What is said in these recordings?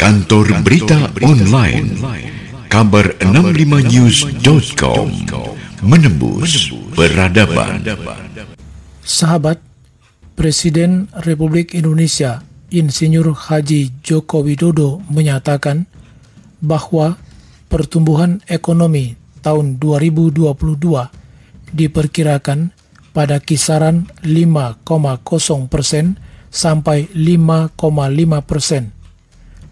Kantor Berita Online Kabar 65news.com Menembus Peradaban. Sahabat Presiden Republik Indonesia Insinyur Haji Joko Widodo menyatakan bahwa pertumbuhan ekonomi tahun 2022 diperkirakan pada kisaran 5,0 persen sampai 5,5 persen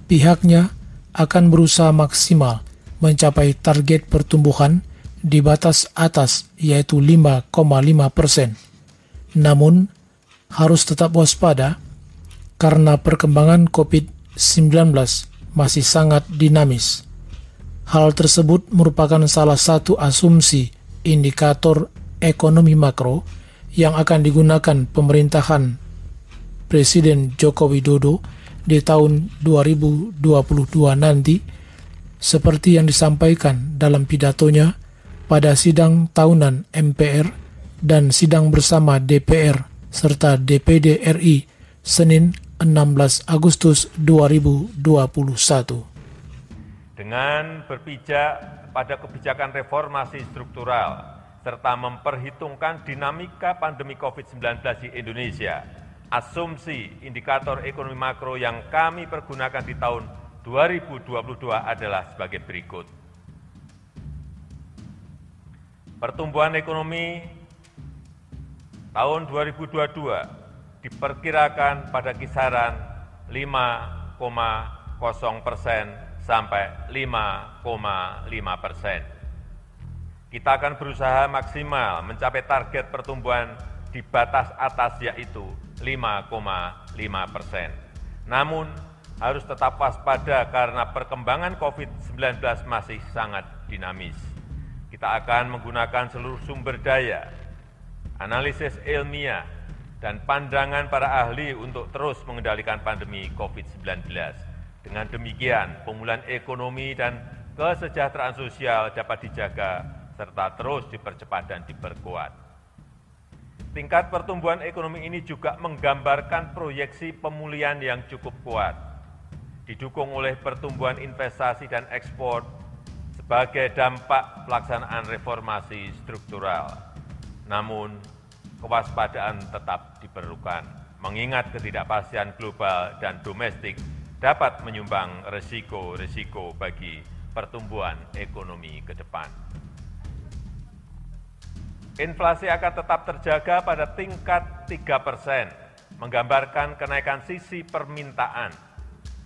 pihaknya akan berusaha maksimal mencapai target pertumbuhan di batas atas yaitu 5,5 persen. Namun, harus tetap waspada karena perkembangan COVID-19 masih sangat dinamis. Hal tersebut merupakan salah satu asumsi indikator ekonomi makro yang akan digunakan pemerintahan Presiden Joko Widodo di tahun 2022 nanti seperti yang disampaikan dalam pidatonya pada sidang tahunan MPR dan sidang bersama DPR serta DPD RI Senin 16 Agustus 2021. Dengan berpijak pada kebijakan reformasi struktural serta memperhitungkan dinamika pandemi COVID-19 di Indonesia, asumsi indikator ekonomi makro yang kami pergunakan di tahun 2022 adalah sebagai berikut. Pertumbuhan ekonomi tahun 2022 diperkirakan pada kisaran 5,0 persen sampai 5,5 persen. Kita akan berusaha maksimal mencapai target pertumbuhan di batas atas yaitu 5,5 persen. Namun, harus tetap waspada karena perkembangan COVID-19 masih sangat dinamis. Kita akan menggunakan seluruh sumber daya, analisis ilmiah, dan pandangan para ahli untuk terus mengendalikan pandemi COVID-19. Dengan demikian, pemulihan ekonomi dan kesejahteraan sosial dapat dijaga serta terus dipercepat dan diperkuat. Tingkat pertumbuhan ekonomi ini juga menggambarkan proyeksi pemulihan yang cukup kuat, didukung oleh pertumbuhan investasi dan ekspor sebagai dampak pelaksanaan reformasi struktural. Namun, kewaspadaan tetap diperlukan, mengingat ketidakpastian global dan domestik dapat menyumbang risiko-risiko bagi pertumbuhan ekonomi ke depan. Inflasi akan tetap terjaga pada tingkat 3 persen, menggambarkan kenaikan sisi permintaan,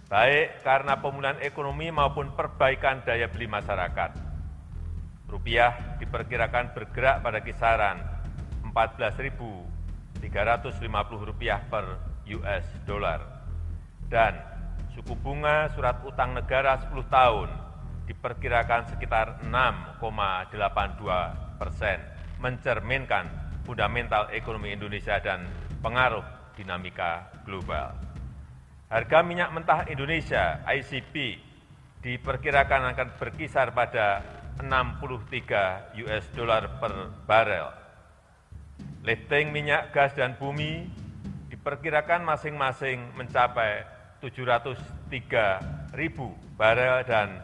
baik karena pemulihan ekonomi maupun perbaikan daya beli masyarakat. Rupiah diperkirakan bergerak pada kisaran 14.350 rupiah per US dollar. Dan suku bunga surat utang negara 10 tahun diperkirakan sekitar 6,82 persen mencerminkan fundamental ekonomi Indonesia dan pengaruh dinamika global. Harga minyak mentah Indonesia ICP diperkirakan akan berkisar pada 63 US dollar per barel. Lifting minyak, gas, dan bumi diperkirakan masing-masing mencapai 703 ribu barel dan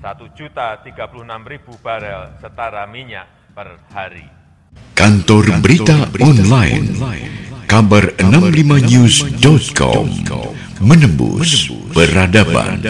1 juta 36 ribu barel setara minyak per hari. Kantor Berita Online. Kabar65news.com Menembus Peradaban